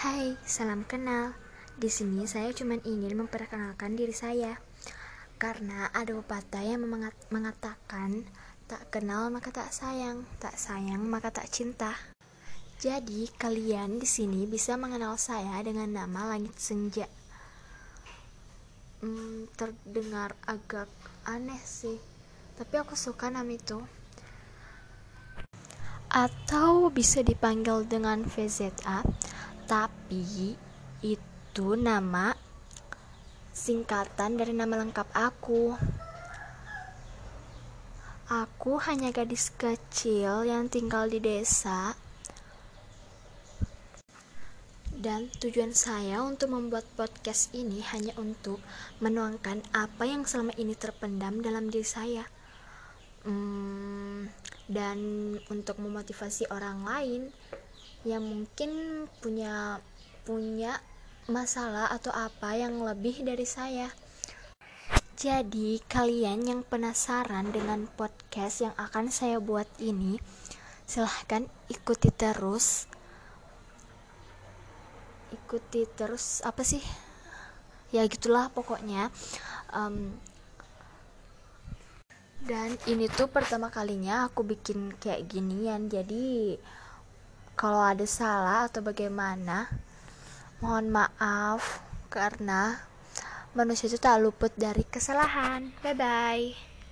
Hai, salam kenal. Di sini saya cuma ingin memperkenalkan diri saya. Karena ada pepatah yang mengatakan tak kenal maka tak sayang, tak sayang maka tak cinta. Jadi, kalian di sini bisa mengenal saya dengan nama Langit Senja. Hmm, terdengar agak aneh sih, tapi aku suka nama itu atau bisa dipanggil dengan VZA tapi itu nama singkatan dari nama lengkap aku. Aku hanya gadis kecil yang tinggal di desa. Dan tujuan saya untuk membuat podcast ini hanya untuk menuangkan apa yang selama ini terpendam dalam diri saya. Hmm, dan untuk memotivasi orang lain yang mungkin punya punya masalah atau apa yang lebih dari saya. Jadi, kalian yang penasaran dengan podcast yang akan saya buat ini, silahkan ikuti terus. Ikuti terus apa sih? Ya gitulah pokoknya. Um, dan ini tuh pertama kalinya aku bikin kayak ginian jadi kalau ada salah atau bagaimana mohon maaf karena manusia itu tak luput dari kesalahan. Bye bye